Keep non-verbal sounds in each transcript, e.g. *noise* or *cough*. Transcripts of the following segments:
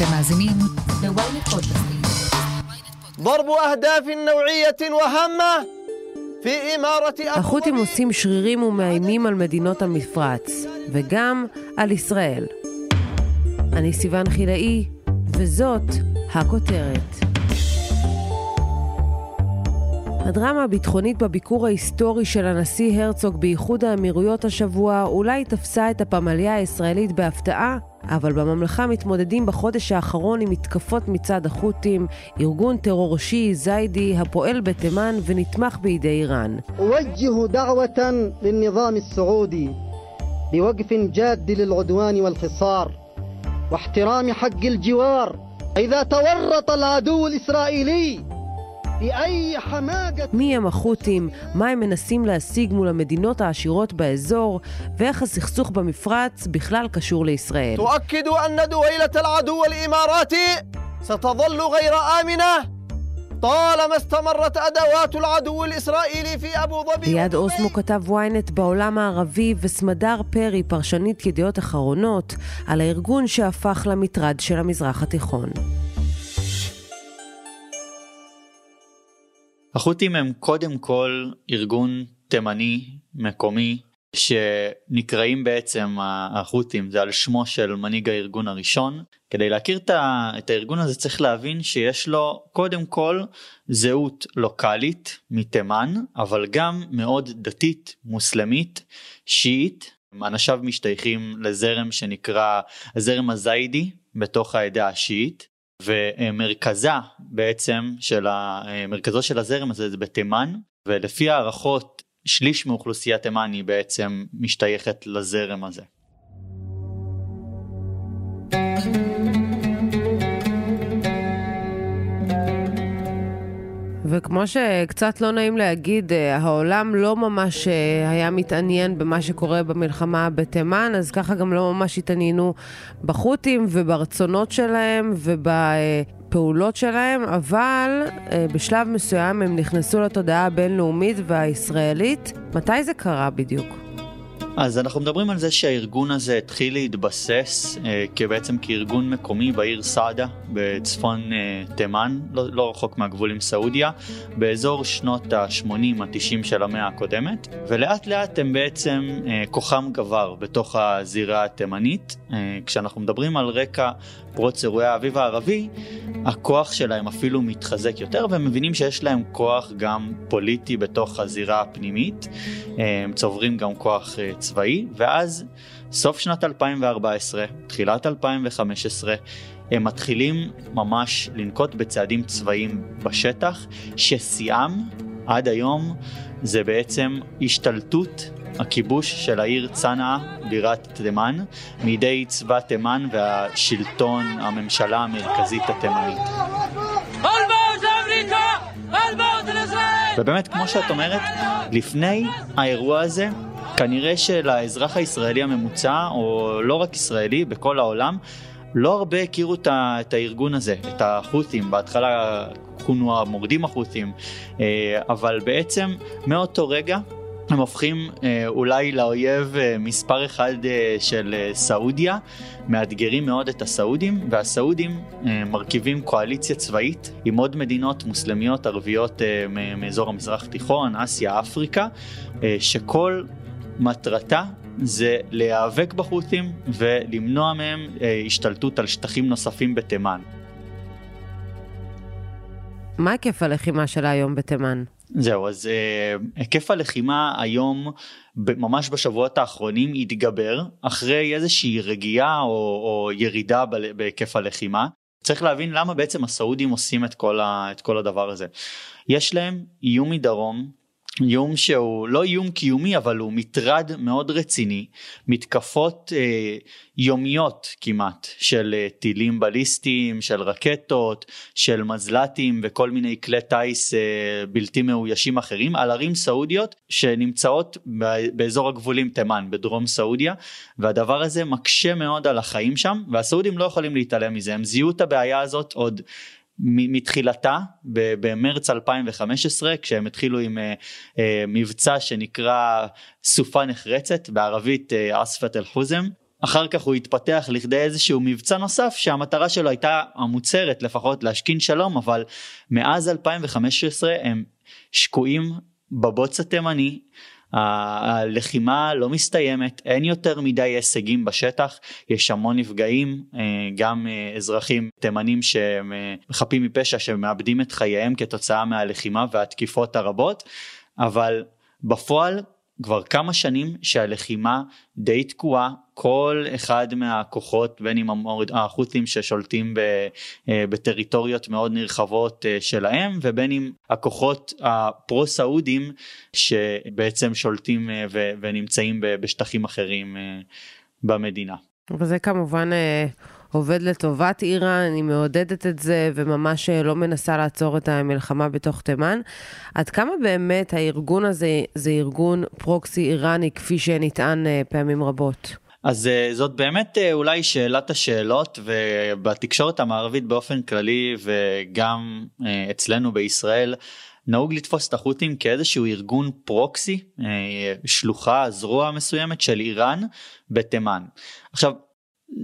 אתם מאזינים ל-ynet פודקאסטים. ضرب أهداف نوعية وهامة في إمارة החות'ים עושים שרירים ומאיימים על מדינות המפרץ, וגם על ישראל. אני סיון חילאי, וזאת הכותרת. הדרמה הביטחונית בביקור ההיסטורי של הנשיא הרצוג באיחוד האמירויות השבוע אולי תפסה את הפמליה הישראלית בהפתעה, אבל בממלכה מתמודדים בחודש האחרון עם מתקפות מצד החות'ים, ארגון טרור שיעי זיידי הפועל בתימן ונתמך בידי איראן. أوجه دعوة للنظام السعودي بوقف جاد للعدوان والحصار واحترام حق الجوار إذا تورط العدو الإسرائيلي بأي حماقة מי הם החות'ים, מה הם מנסים להשיג מול המדינות העשירות באזור, ואיך הסכסוך במפרץ בכלל קשור לישראל. تؤكد أن دويلة العدو الإماراتي ستظل غير آمنة طالما استمرت أدوات العدو الإسرائيلي في أبو ظبي ליד ودبي. אוסמו כתב ynet בעולם הערבי וסמדר פרי, פרשנית ידיעות אחרונות, על הארגון שהפך למטרד של המזרח התיכון. החות'ים הם קודם כל ארגון תימני מקומי שנקראים בעצם החות'ים זה על שמו של מנהיג הארגון הראשון. כדי להכיר את הארגון הזה צריך להבין שיש לו קודם כל זהות לוקאלית מתימן אבל גם מאוד דתית מוסלמית שיעית. אנשיו משתייכים לזרם שנקרא הזרם הזיידי בתוך העדה השיעית. ומרכזה בעצם של ה- מרכזו של הזרם הזה זה בתימן ולפי הערכות שליש מאוכלוסיית תימן היא בעצם משתייכת לזרם הזה. וכמו שקצת לא נעים להגיד, אה, העולם לא ממש אה, היה מתעניין במה שקורה במלחמה בתימן, אז ככה גם לא ממש התעניינו בחות'ים וברצונות שלהם ובפעולות שלהם, אבל אה, בשלב מסוים הם נכנסו לתודעה הבינלאומית והישראלית. מתי זה קרה בדיוק? אז אנחנו מדברים על זה שהארגון הזה התחיל להתבסס אה, כבעצם כארגון מקומי בעיר סעדה בצפון אה, תימן, לא, לא רחוק מהגבול עם סעודיה, באזור שנות ה-80 ה-90 של המאה הקודמת, ולאט לאט הם בעצם אה, כוחם גבר בתוך הזירה התימנית. אה, כשאנחנו מדברים על רקע פרוץ אירועי האביב הערבי, הכוח שלהם אפילו מתחזק יותר והם מבינים שיש להם כוח גם פוליטי בתוך הזירה הפנימית, הם צוברים גם כוח אה, צבאי, ואז סוף שנת 2014, תחילת 2015, הם מתחילים ממש לנקוט בצעדים צבאיים בשטח, ששיאם עד היום זה בעצם השתלטות הכיבוש של העיר צנעא, בירת תימן, מידי צבא תימן והשלטון, הממשלה המרכזית התימנית. ובאמת, כמו שאת אומרת, לפני האירוע הזה, כנראה שלאזרח הישראלי הממוצע, או לא רק ישראלי, בכל העולם, לא הרבה הכירו את הארגון הזה, את החות'ים, בהתחלה כונו המורדים החות'ים, אה, אבל בעצם מאותו רגע הם הופכים אה, אולי לאויב אה, מספר אחד אה, של סעודיה, מאתגרים מאוד את הסעודים, והסעודים מרכיבים קואליציה צבאית עם עוד מדינות מוסלמיות ערביות מאזור המזרח התיכון, אסיה, אפריקה, שכל מטרתה זה להיאבק בחות'ים ולמנוע מהם השתלטות על שטחים נוספים בתימן. מה היקף הלחימה של היום בתימן? זהו, אז אה, היקף הלחימה היום, ממש בשבועות האחרונים, התגבר אחרי איזושהי רגיעה או, או ירידה בהיקף הלחימה. צריך להבין למה בעצם הסעודים עושים את כל, ה, את כל הדבר הזה. יש להם איום מדרום, איום שהוא לא איום קיומי אבל הוא מטרד מאוד רציני, מתקפות אה, יומיות כמעט של אה, טילים בליסטיים, של רקטות, של מזל"טים וכל מיני כלי טיס אה, בלתי מאוישים אחרים על ערים סעודיות שנמצאות באזור הגבולים תימן בדרום סעודיה והדבר הזה מקשה מאוד על החיים שם והסעודים לא יכולים להתעלם מזה. הם זיהו את הבעיה הזאת עוד מתחילתה במרץ 2015 כשהם התחילו עם אה, אה, מבצע שנקרא סופה נחרצת בערבית אה, אספת אל חוזם אחר כך הוא התפתח לכדי איזשהו מבצע נוסף שהמטרה שלו הייתה המוצהרת לפחות להשכין שלום אבל מאז 2015 הם שקועים בבוץ התימני הלחימה לא מסתיימת, אין יותר מדי הישגים בשטח, יש המון נפגעים, אה, גם אה, אזרחים תימנים שהם אה, מפשע שמאבדים את חייהם כתוצאה מהלחימה והתקיפות הרבות, אבל בפועל כבר כמה שנים שהלחימה די תקועה, כל אחד מהכוחות, בין אם החות'ים ששולטים אה, בטריטוריות מאוד נרחבות אה, שלהם, ובין אם הכוחות הפרו-סעודים שבעצם שולטים אה, ונמצאים בשטחים אחרים במדינה. וזה כמובן עובד לטובת איראן, אני מעודדת את זה וממש אה, לא מנסה לעצור את המלחמה בתוך תימן. עד כמה באמת הארגון הזה זה ארגון פרוקסי איראני כפי שנטען אה, פעמים רבות? אז אה, זאת באמת אולי שאלת השאלות ובתקשורת המערבית באופן כללי וגם אצלנו בישראל נהוג לתפוס את החות'ים כאיזשהו ארגון פרוקסי, שלוחה, זרוע מסוימת של איראן בתימן. עכשיו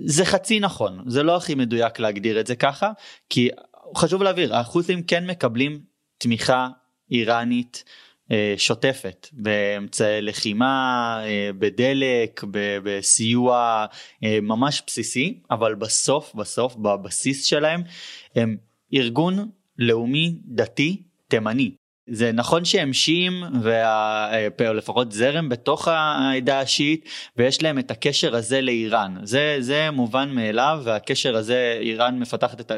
זה חצי נכון, זה לא הכי מדויק להגדיר את זה ככה, כי חשוב להבהיר, החות'ים כן מקבלים תמיכה איראנית אה, שוטפת באמצעי לחימה, אה, בדלק, בסיוע אה, ממש בסיסי, אבל בסוף בסוף בבסיס שלהם הם ארגון לאומי דתי תימני. זה נכון שהם שיעים, או לפחות זרם בתוך העדה השיעית, ויש להם את הקשר הזה לאיראן. זה, זה מובן מאליו, והקשר הזה, איראן מפתחת את,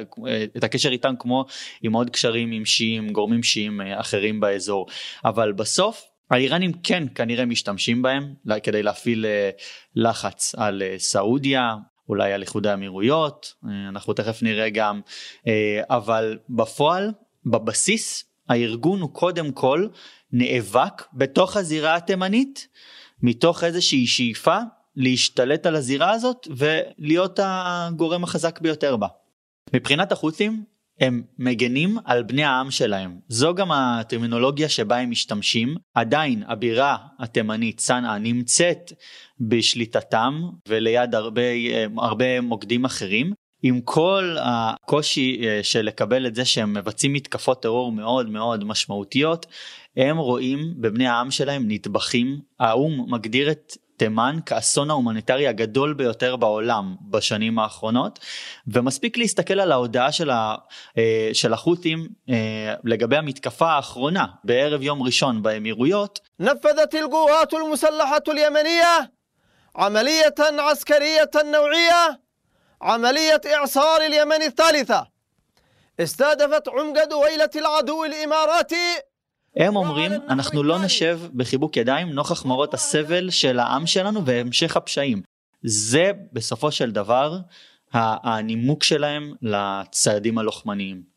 את הקשר איתם כמו עם עוד קשרים עם שיעים, גורמים שיעים אה, אחרים באזור. אבל בסוף, האיראנים כן כנראה משתמשים בהם כדי להפעיל אה, לחץ על אה, סעודיה, אולי על איחוד האמירויות, אנחנו תכף נראה גם, אבל בפועל, בבסיס, הארגון הוא קודם כל נאבק בתוך הזירה התימנית מתוך איזושהי שאיפה להשתלט על הזירה הזאת ולהיות הגורם החזק ביותר בה. מבחינת החות'ים הם מגנים על בני העם שלהם. זו גם הטרמינולוגיה שבה הם משתמשים. עדיין הבירה התימנית צנעא נמצאת בשליטתם וליד הרבה, הרבה מוקדים אחרים, עם כל הקושי אה, של לקבל את זה שהם מבצעים מתקפות טרור מאוד מאוד משמעותיות, הם רואים בבני העם שלהם נטבחים. האו"ם מגדיר את תימן כאסון ההומניטרי הגדול ביותר בעולם בשנים האחרונות ומספיק להסתכל על ההודעה של, ה, אה, של החות'ים אה, לגבי המתקפה האחרונה בערב יום ראשון באמירויות. נפדת القوات المسلحة اليمنية عملية عسكرية نوعية عملية إعصار اليمن الثالثة استهدفت عمق دويلة العدو الإماراتي הם אומרים אנחנו לא נשב בחיבוק ידיים נוכח מראות הסבל של העם שלנו והמשך הפשעים. זה בסופו של דבר הנימוק שלהם לצעדים הלוחמניים.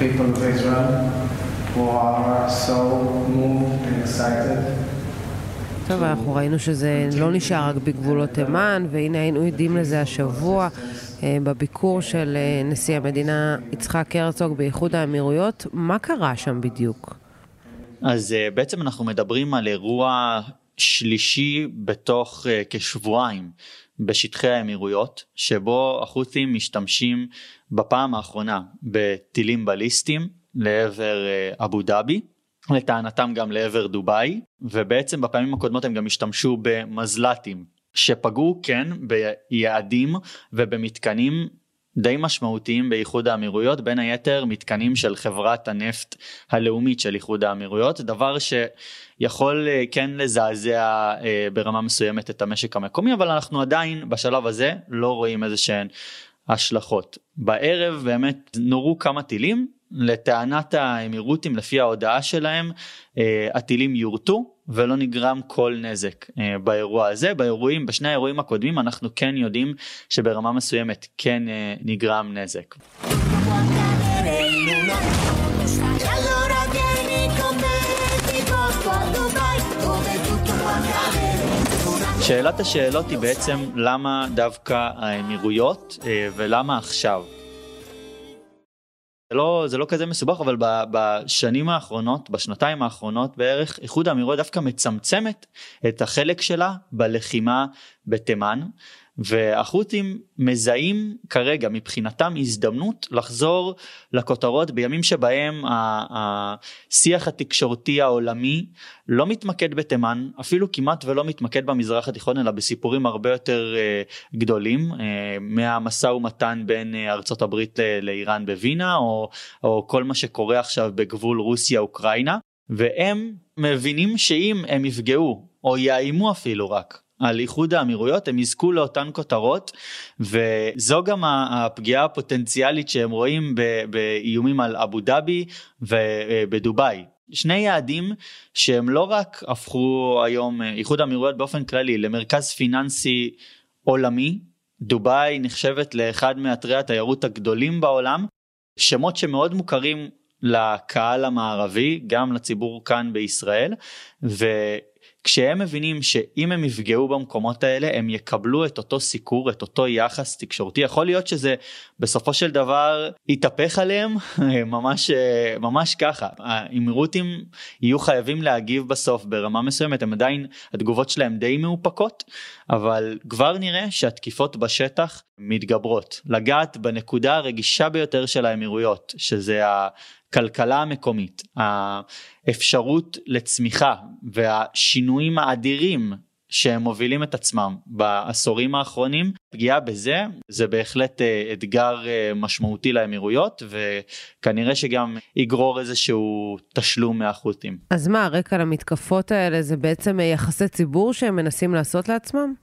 People of Israel, who are so moved and excited. טוב, אנחנו ראינו שזה לא נשאר רק בגבולות תימן, והנה היינו עדים לזה השבוע אה, בביקור של אה, נשיא המדינה יצחק הרצוג באיחוד האמירויות. מה קרה שם בדיוק? אז אה, בעצם אנחנו מדברים על אירוע שלישי בתוך כשבועיים בשטחי האמירויות, שבו החות'ים משתמשים בפעם האחרונה בטילים בליסטיים לעבר אה, אבו דאבי, לטענתם גם לעבר דובאי, ובעצם בפעמים הקודמות הם גם השתמשו במזל"טים, שפגעו כן ביעדים ובמתקנים די משמעותיים באיחוד האמירויות, בין היתר מתקנים של חברת הנפט הלאומית של איחוד האמירויות, דבר שיכול אה, כן לזעזע אה, ברמה מסוימת את המשק המקומי, אבל אנחנו עדיין בשלב הזה לא רואים איזה שהן השלכות. בערב באמת נורו כמה טילים, לטענת האמירותים לפי ההודעה שלהם אה, הטילים יורטו ולא נגרם כל נזק אה, באירוע הזה באירועים בשני האירועים הקודמים אנחנו כן יודעים שברמה מסוימת כן אה, נגרם נזק. שאלת השאלות היא בעצם למה דווקא האמירויות ולמה עכשיו. זה לא, זה לא כזה מסובך, אבל בשנים האחרונות, בשנתיים האחרונות בערך, איחוד האמירויות דווקא מצמצמת את החלק שלה בלחימה בתימן. והחות'ים מזהים כרגע מבחינתם הזדמנות לחזור לכותרות בימים שבהם השיח התקשורתי העולמי לא מתמקד בתימן, אפילו כמעט ולא מתמקד במזרח התיכון אלא בסיפורים הרבה יותר uh, גדולים, uh, מהמשא ומתן בין uh, ארצות הברית לאיראן בווינה או, או כל מה שקורה עכשיו בגבול רוסיה אוקראינה והם מבינים שאם הם יפגעו או יאיימו אפילו רק על איחוד האמירויות הם יזכו לאותן כותרות וזו גם הפגיעה הפוטנציאלית שהם רואים באיומים על אבו דאבי ובדובאי. שני יעדים שהם לא רק הפכו היום איחוד האמירויות באופן כללי למרכז פיננסי עולמי דובאי נחשבת לאחד מאתרי התיירות הגדולים בעולם שמות שמאוד מוכרים לקהל המערבי גם לציבור כאן בישראל ו... כשהם מבינים שאם הם יפגעו במקומות האלה הם יקבלו את אותו סיקור את אותו יחס תקשורתי. יכול להיות שזה בסופו של דבר יתהפך עליהם *laughs* ממש ממש ככה. האמירותים יהיו חייבים להגיב בסוף ברמה מסוימת הם עדיין התגובות שלהם די מאופקות אבל כבר נראה שהתקיפות בשטח מתגברות. לגעת בנקודה הרגישה ביותר של האמירויות שזה הכלכלה המקומית האפשרות לצמיחה והשינויים האדירים שהם מובילים את עצמם בעשורים האחרונים פגיעה בזה זה בהחלט אה, אתגר אה, משמעותי לאמירויות וכנראה שגם יגרור איזשהו תשלום מהחות'ים. אז מה הרקע למתקפות האלה זה בעצם יחסי ציבור שהם מנסים לעשות לעצמם?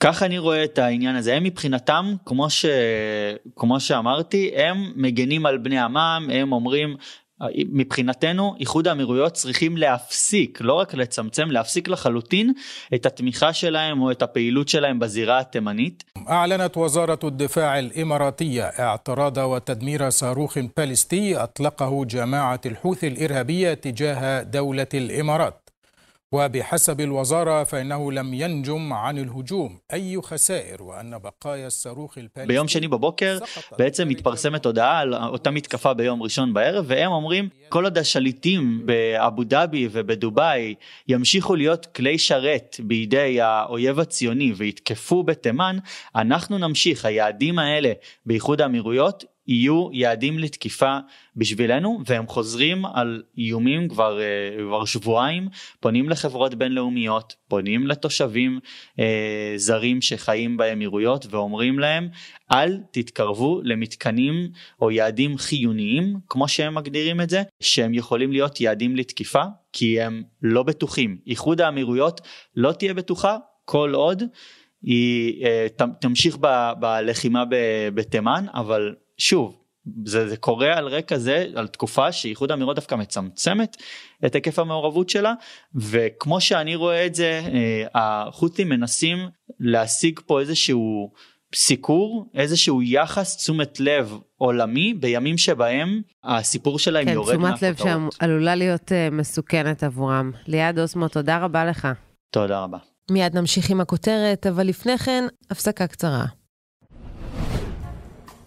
כך אני רואה את העניין הזה הם מבחינתם כמו ש... כמו שאמרתי הם מגנים על בני עמם הם אומרים מבחינתנו איחוד האמירויות צריכים להפסיק לא רק לצמצם להפסיק לחלוטין את התמיכה שלהם או את הפעילות שלהם בזירה התימנית. أعلنت وزارة الدفاع الإماراتية اعتراض وتدمير صاروخ باليستي أطلقه جماعة الحوثي الإرهابية تجاه دولة الإمارات وبحسب الوزارة فإنه لم ينجم عن الهجوم أي خسائر وأن بقايا الصاروخ البالستي ביום שני בבוקר בעצם מתפרסמת הודעה על אותה מתקפה ביום ראשון בערב והם אומרים כל עוד השליטים באבו דאבי ובדובאי ימשיכו להיות כלי שרת בידי האויב הציוני ויתקפו בתימן אנחנו נמשיך היעדים האלה באיחוד האמירויות יהיו יעדים לתקיפה בשבילנו והם חוזרים על איומים כבר, אה, כבר שבועיים. פונים לחברות בינלאומיות פונים לתושבים אה, זרים שחיים באמירויות ואומרים להם אל תתקרבו למתקנים או יעדים חיוניים כמו שהם מגדירים את זה שהם יכולים להיות יעדים לתקיפה כי הם לא בטוחים. איחוד האמירויות לא תהיה בטוחה כל עוד היא אה, תמשיך בלחימה בתימן אבל שוב זה, זה קורה על רקע זה על תקופה שאיחוד האמירות דווקא מצמצמת את היקף המעורבות שלה וכמו שאני רואה את זה אה, החות'ים מנסים להשיג פה איזשהו סיקור איזשהו יחס תשומת לב עולמי בימים שבהם הסיפור שלהם כן, יורד מהכותרות. כן, תשומת לב שעלולה להיות uh, מסוכנת עבורם. ליעד אוסמו, תודה רבה לך. תודה רבה. מיד נמשיך עם הכותרת, אבל לפני כן, הפסקה קצרה.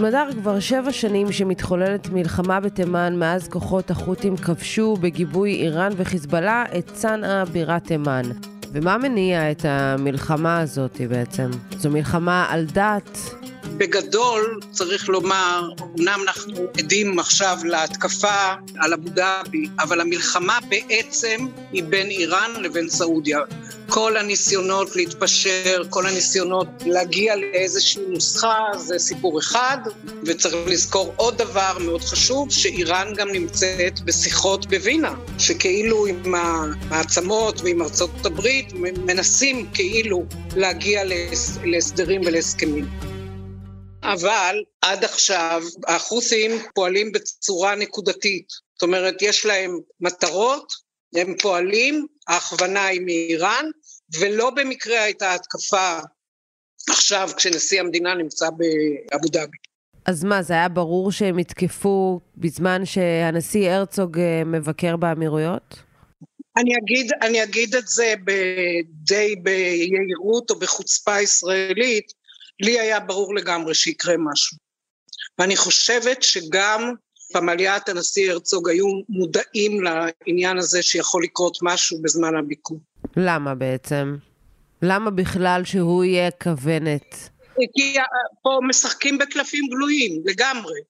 סמדר, כבר שבע שנים שמתחוללת מלחמה בתימן מאז כוחות החות'ים כבשו בגיבוי איראן וחיזבאללה את צנעא בירת תימן. ומה מניע את המלחמה הזאת בעצם? זו מלחמה על דת, בגדול, צריך לומר, אמנם אנחנו עדים עכשיו להתקפה על אבו דאבי, אבל המלחמה בעצם היא בין איראן לבין סעודיה. כל הניסיונות להתפשר, כל הניסיונות להגיע לאיזושהי נוסחה, זה סיפור אחד, וצריך לזכור עוד דבר מאוד חשוב, שאיראן גם נמצאת בשיחות בווינה, שכאילו עם המעצמות ועם ארצות הברית מנסים כאילו להגיע להסדרים ולהסכמים. אבל עד עכשיו החות'ים פועלים בצורה נקודתית. זאת אומרת, יש להם מטרות, הם פועלים, ההכוונה היא מאיראן, ולא במקרה הייתה התקפה עכשיו כשנשיא המדינה נמצא באבו דאבי. אז מה, זה היה ברור שהם יתקפו בזמן שהנשיא הרצוג אה, מבקר באמירויות? אני אגיד, אני אגיד את זה די ביהירות או בחוצפה ישראלית, לי היה ברור לגמרי שיקרה משהו. ואני חושבת שגם פמליית הנשיא הרצוג היו מודעים לעניין הזה שיכול לקרות משהו בזמן הביקור. למה בעצם? למה בכלל שהוא יהיה כוונת? כי פה משחקים בקלפים גלויים, לגמרי.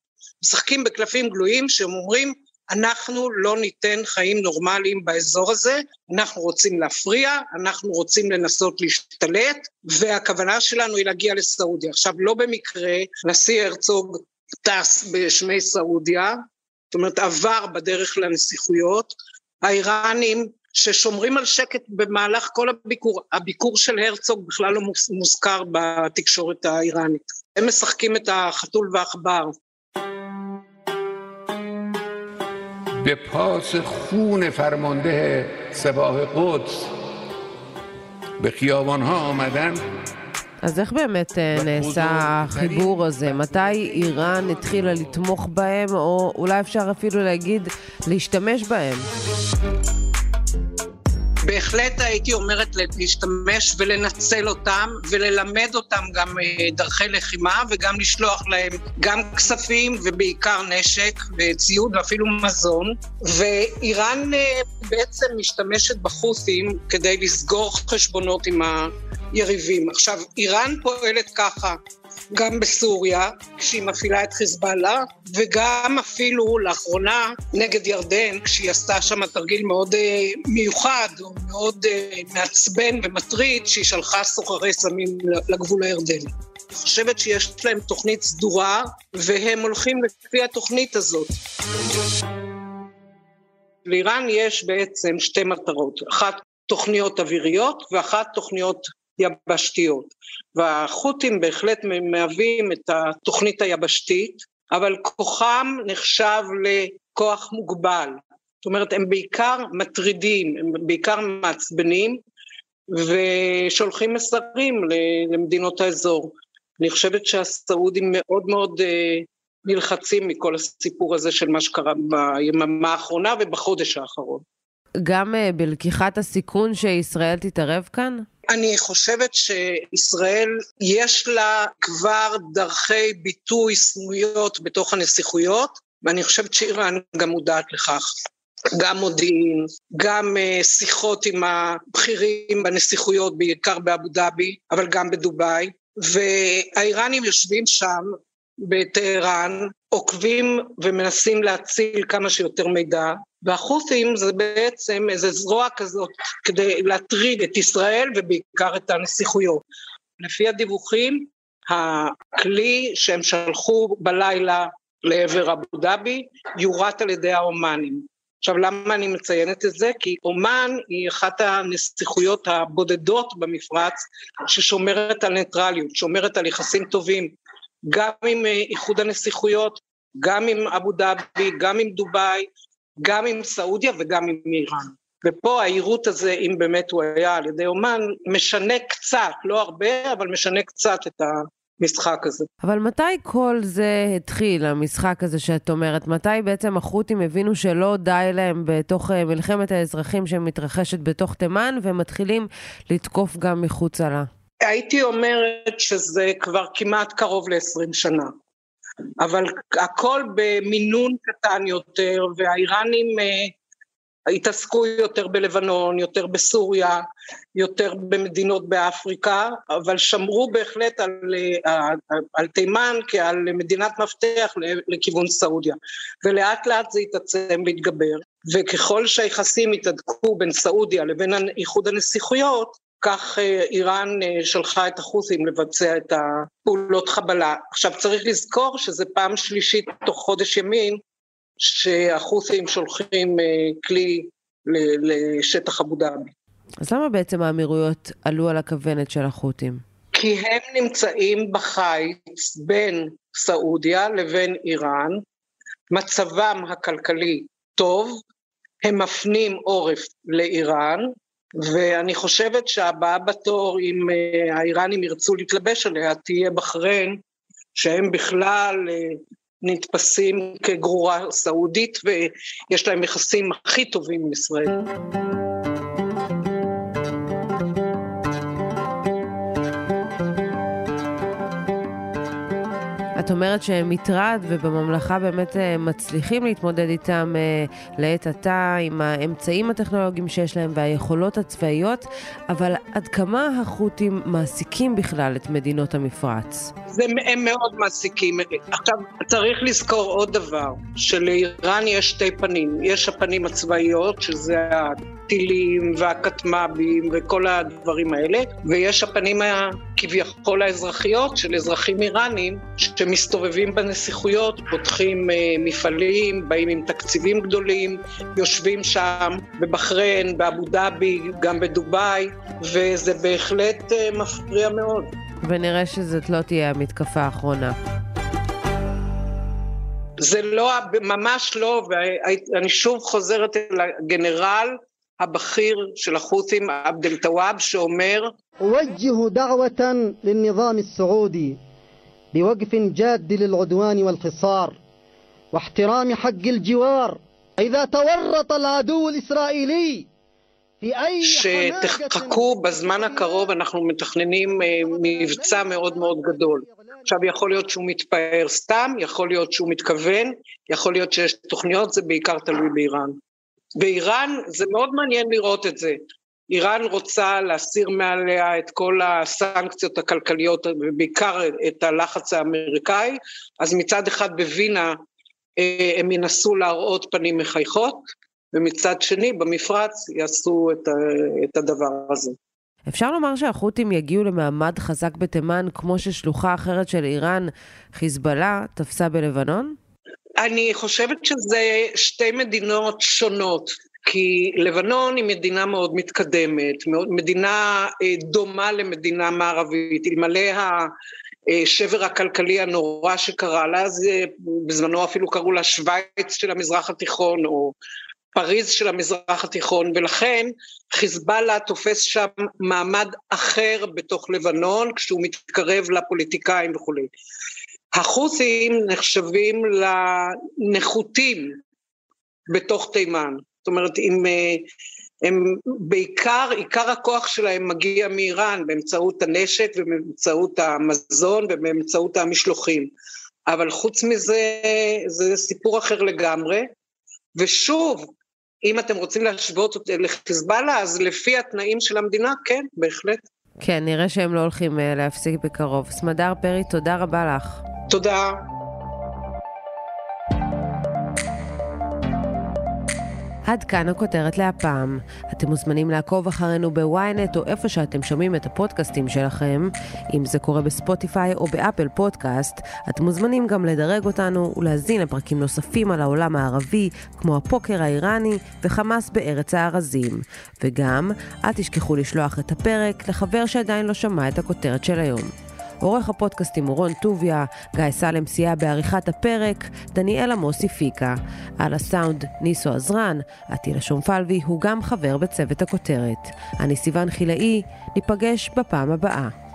משחקים בקלפים גלויים שהם אומרים, אנחנו לא ניתן חיים נורמליים באזור הזה, אנחנו רוצים להפריע, אנחנו רוצים לנסות להשתלט, והכוונה שלנו היא להגיע לסעודיה. עכשיו, לא במקרה, נשיא הרצוג טס בשמי סעודיה, זאת אומרת עבר בדרך לנסיכויות, האיראנים ששומרים על שקט במהלך כל הביקור, הביקור של הרצוג בכלל לא מוזכר בתקשורת האיראנית, הם משחקים את החתול והעכבר. به پاس خون فرمانده سپاه قدس به خیابان ها آمدن אז איך באמת אה, נעשה החיבור הזה? מתי איראן התחילה לתמוך בהם, או אולי אפשר אפילו להגיד להשתמש בהם? בהחלט הייתי אומרת להשתמש ולנצל אותם וללמד אותם גם אה, דרכי לחימה וגם לשלוח להם גם כספים ובעיקר נשק וציוד ואפילו מזון ואיראן אה, בעצם משתמשת בחות'ים כדי לסגור חשבונות עם היריבים. עכשיו, איראן פועלת ככה גם בסוריה, כשהיא מפעילה את חיזבאללה, וגם אפילו לאחרונה נגד ירדן, כשהיא עשתה שם תרגיל מאוד uh, מיוחד, או מאוד uh, מעצבן ומטריד, שהיא שלחה סוחרי סמים לגבול הירדני. אני חושבת שיש להם תוכנית סדורה, והם הולכים לפי התוכנית הזאת. לאיראן יש בעצם שתי מטרות, אחת תוכניות אוויריות ואחת תוכניות יבשתיות. והחות'ים בהחלט מהווים את התוכנית היבשתית, אבל כוחם נחשב לכוח מוגבל. זאת אומרת, הם בעיקר מטרידים, הם בעיקר מעצבנים, ושולחים מסרים למדינות האזור. אני חושבת שהסעודים מאוד מאוד אה, נלחצים מכל הסיפור הזה של מה שקרה ביממה האחרונה ובחודש האחרון. גם אה, בלקיחת הסיכון שישראל תתערב כאן? אני חושבת שישראל יש לה כבר דרכי ביטוי סמויות בתוך הנסיכויות, ואני חושבת שאיראן גם מודעת לכך. גם מודיעין, גם uh, שיחות עם הבכירים בנסיכויות, בעיקר באבו דאבי, אבל גם בדובאי, והאיראנים יושבים שם בטהרן, עוקבים ומנסים להציל כמה שיותר מידע, והחות'ים זה בעצם איזה זרוע כזאת כדי להטריד את ישראל ובעיקר את הנסיכויות. לפי הדיווחים, הכלי שהם שלחו בלילה לעבר אבו דאבי יורט על ידי העומאנים. עכשיו למה אני מציינת את זה? כי אומן היא אחת הנסיכויות הבודדות במפרץ ששומרת על ניטרליות, שומרת על יחסים טובים גם עם אה, איחוד הנסיכויות, גם עם אבו דאבי, גם עם דובאי, גם עם סעודיה וגם עם איראן. ופה העירות הזה, אם באמת הוא היה על ידי אומן, משנה קצת, לא הרבה, אבל משנה קצת את המשחק הזה. אבל מתי כל זה התחיל, המשחק הזה שאת אומרת? מתי בעצם החות'ים הבינו שלא די להם בתוך אה, מלחמת האזרחים שמתרחשת בתוך תימן, והם מתחילים לתקוף גם מחוצה לה? הייתי אומרת שזה כבר כמעט קרוב ל-20 שנה. אבל הכל במינון קטן יותר, והאיראנים אה, התעסקו יותר בלבנון, יותר בסוריה, יותר במדינות באפריקה, אבל שמרו בהחלט על, על, על תימן כעל מדינת מפתח לכיוון סעודיה. ולאט לאט זה התעצם והתגבר, וככל שהיחסים התהדקו בין סעודיה לבין איחוד הנסיכויות, כך אה, איראן אה, שלחה את החות'ים לבצע את הפעולות חבלה. עכשיו צריך לזכור שזה פעם שלישית תוך חודש ימים שהחות'ים שולחים אה, כלי לשטח אבו דאבי. אז למה בעצם האמירויות עלו על הכוונת של החות'ים? כי הם נמצאים בחיץ בין סעודיה לבין איראן, מצבם הכלכלי טוב, הם מפנים עורף לאיראן, ואני חושבת שהבאה בתור, אם אה, האיראנים ירצו להתלבש עליה, תהיה בחריין, שהם בכלל אה, נתפסים כגרורה סעודית ויש להם יחסים הכי טובים עם ישראל. אומרת שהם מטרד ובממלכה באמת אה, מצליחים להתמודד איתם אה, לעת עתה עם האמצעים הטכנולוגיים שיש להם והיכולות הצבאיות, אבל עד כמה החות'ים מעסיקים בכלל את מדינות המפרץ? זה, הם מאוד מעסיקים. עכשיו, צריך לזכור עוד דבר, שלאיראן יש שתי פנים. יש הפנים הצבאיות, שזה הטילים והכטמ"בים וכל הדברים האלה, ויש הפנים הכביכול האזרחיות של אזרחים איראנים, שמסתובבים בנסיכויות, פותחים אה, מפעלים, באים עם תקציבים גדולים, יושבים שם בבחריין, באבו דאבי, גם בדובאי, וזה בהחלט אה, מפריע מאוד. ונראה שזאת לא תהיה המתקפה האחרונה. זה לא, ממש לא, ואני שוב חוזרת אל הגנרל הבכיר של החות'ים, עבד אל-טוואב, שאומר أوجه دعوة للنظام السعودي بوقف جاد للعدوان والحصار واحترام حق الجوار إذا تورط العدو الإسرائيلي שתחכו בזמן הקרוב, אנחנו מתכננים אה, מבצע מאוד מאוד גדול. עכשיו, יכול להיות שהוא מתפאר סתם, יכול להיות שהוא מתכוון, יכול להיות שיש תוכניות, זה בעיקר תלוי באיראן. באיראן זה מאוד מעניין לראות את זה. איראן רוצה להסיר מעליה את כל הסנקציות הכלכליות, ובעיקר את הלחץ האמריקאי, אז מצד אחד בווינה אה, הם ינסו להראות פנים מחייכות, ומצד שני במפרץ יעשו את, את הדבר הזה. אפשר לומר שהחות'ים יגיעו למעמד חזק בתימן כמו ששלוחה אחרת של איראן, חיזבאללה, תפסה בלבנון? אני חושבת שזה שתי מדינות שונות, כי לבנון היא מדינה מאוד מתקדמת, מדינה אה, דומה למדינה מערבית, אלמלא השבר הכלכלי הנורא שקרה לה, אז אה, בזמנו אפילו קראו לה שווייץ של המזרח התיכון, או פריז של המזרח התיכון, ולכן חיזבאללה תופס שם מעמד אחר בתוך לבנון, כשהוא מתקרב לפוליטיקאים וכולי. החות'ים נחשבים לנחותים בתוך תימן. זאת אומרת, אם אה, הם בעיקר, עיקר הכוח שלהם מגיע מאיראן באמצעות הנשק ובאמצעות המזון ובאמצעות המשלוחים. אבל חוץ מזה, זה סיפור אחר לגמרי. ושוב, אם אתם רוצים להשוות לחיזבאללה, אז לפי התנאים של המדינה, כן, בהחלט. כן, נראה שהם לא הולכים uh, להפסיק בקרוב. סמדר פרי, תודה רבה לך. תודה. עד כאן הכותרת להפעם. אתם מוזמנים לעקוב אחרינו בוויינט או איפה שאתם שומעים את הפודקאסטים שלכם. אם זה קורה בספוטיפיי או באפל פודקאסט, אתם מוזמנים גם לדרג אותנו ולהזין לפרקים נוספים על העולם הערבי, כמו הפוקר האיראני וחמאס בארץ הארזים. וגם, אל תשכחו לשלוח את הפרק לחבר שעדיין לא שמע את הכותרת של היום. עורך הפודקאסטים הוא רון טוביה, גיא סלם סייע בעריכת הפרק, דניאל עמוס הפיקה. על הסאונד ניסו עזרן, עטילה שומפלבי הוא גם חבר בצוות הכותרת. אני סיון חילאי, ניפגש בפעם הבאה.